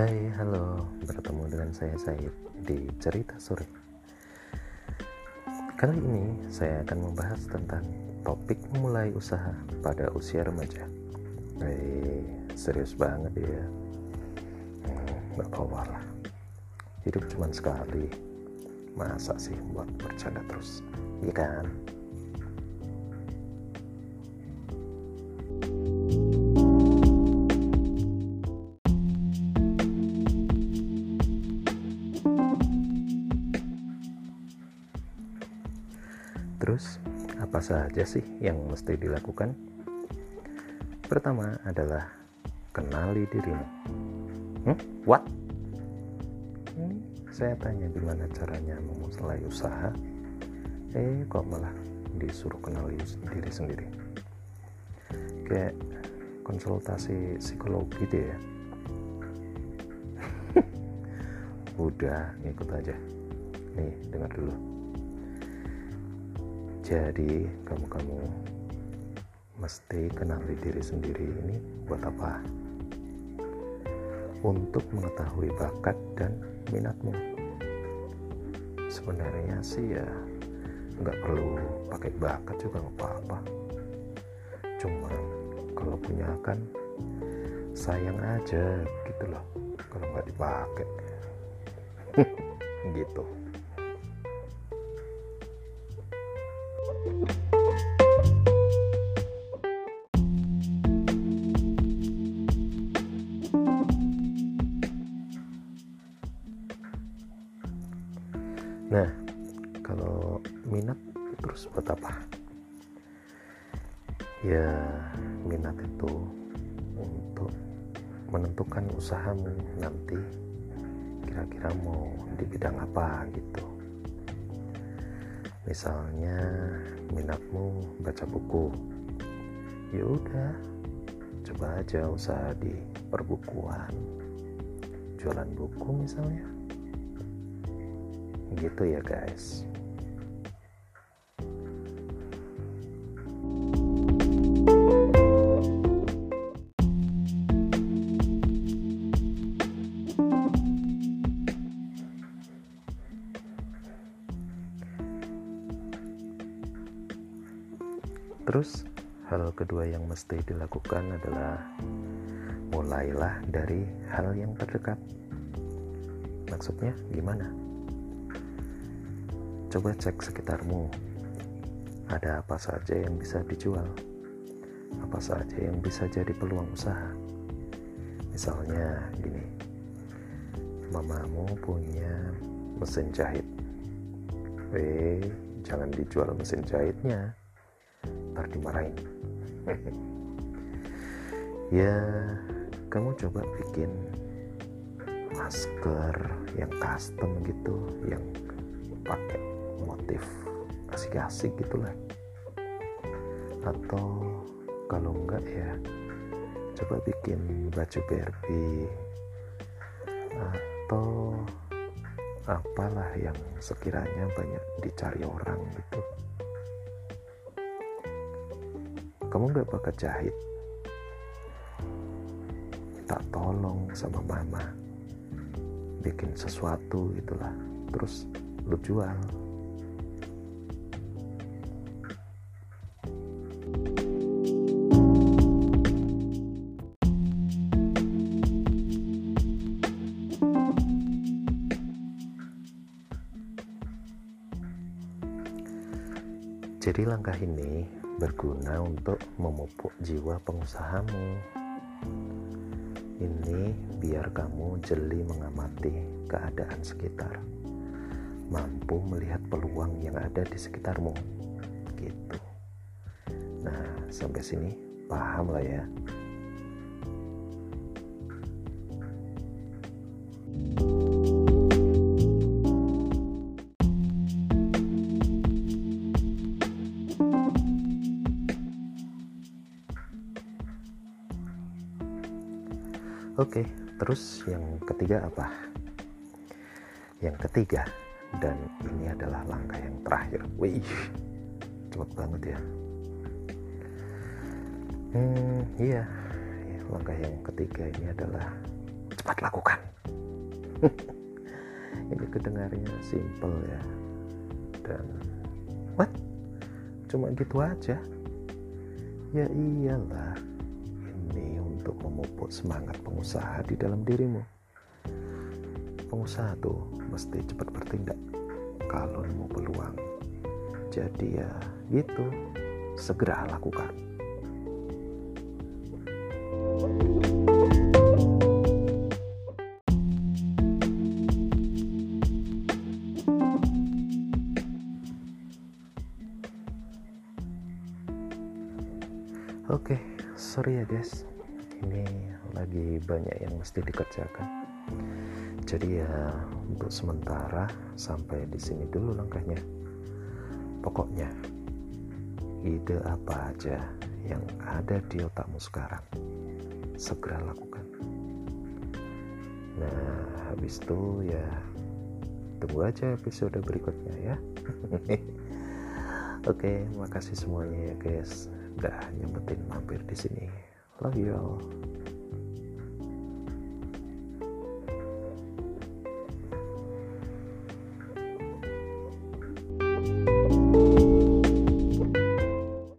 Hai, halo. Bertemu dengan saya Said di Cerita Sore. Kali ini saya akan membahas tentang topik memulai usaha pada usia remaja. Hei, serius banget ya. Hmm, gak apa lah. Hidup cuma sekali. Masa sih buat bercanda terus? Iya kan? Terus, apa saja sih yang mesti dilakukan? Pertama adalah kenali dirimu. Hmm? What? Ini saya tanya gimana caranya memulai usaha. Eh, kok malah disuruh kenali diri sendiri. Kayak konsultasi psikologi gitu ya. Udah, ngikut aja. Nih, dengar dulu jadi kamu-kamu. Mesti kenali diri sendiri ini buat apa? Untuk mengetahui bakat dan minatmu. Sebenarnya sih ya nggak perlu pakai bakat juga nggak apa-apa. Cuma kalau punya kan sayang aja gitu loh kalau nggak dipakai. Gitu Nah, kalau minat terus buat apa? Ya, minat itu untuk menentukan usahamu nanti kira-kira mau di bidang apa gitu. Misalnya minatmu baca buku. Ya udah, coba aja usaha di perbukuan. Jualan buku misalnya gitu ya guys Terus hal kedua yang mesti dilakukan adalah mulailah dari hal yang terdekat. Maksudnya gimana? Coba cek sekitarmu. Ada apa saja yang bisa dijual? Apa saja yang bisa jadi peluang usaha? Misalnya gini. Mamamu punya mesin jahit. Eh, jangan dijual mesin jahitnya. Ntar dimarahin. ya, kamu coba bikin masker yang custom gitu, yang pakai motif asik-asik gitulah. Atau kalau enggak ya coba bikin baju Barbie. Atau apalah yang sekiranya banyak dicari orang gitu kamu nggak bakat jahit? Minta tolong sama mama. Bikin sesuatu itulah. Terus lu jual. Jadi langkah ini berguna untuk memupuk jiwa pengusahamu. Ini biar kamu jeli mengamati keadaan sekitar. Mampu melihat peluang yang ada di sekitarmu. Gitu. Nah, sampai sini paham lah ya. Oke, terus yang ketiga apa? Yang ketiga, dan ini adalah langkah yang terakhir. Wih, cepet banget ya. Hmm, iya, langkah yang ketiga ini adalah cepat lakukan. ini kedengarnya simple ya dan what cuma gitu aja ya iyalah untuk memupuk semangat pengusaha di dalam dirimu. Pengusaha tuh mesti cepat bertindak kalau nemu peluang. Jadi ya gitu segera lakukan. Oke, okay, sorry ya guys. Ini lagi banyak yang mesti dikerjakan. Jadi ya untuk sementara sampai di sini dulu langkahnya. Pokoknya ide apa aja yang ada di otakmu sekarang segera lakukan. Nah, habis itu ya tunggu aja episode berikutnya ya. Oke, makasih semuanya ya guys udah nyempetin mampir di sini love you. all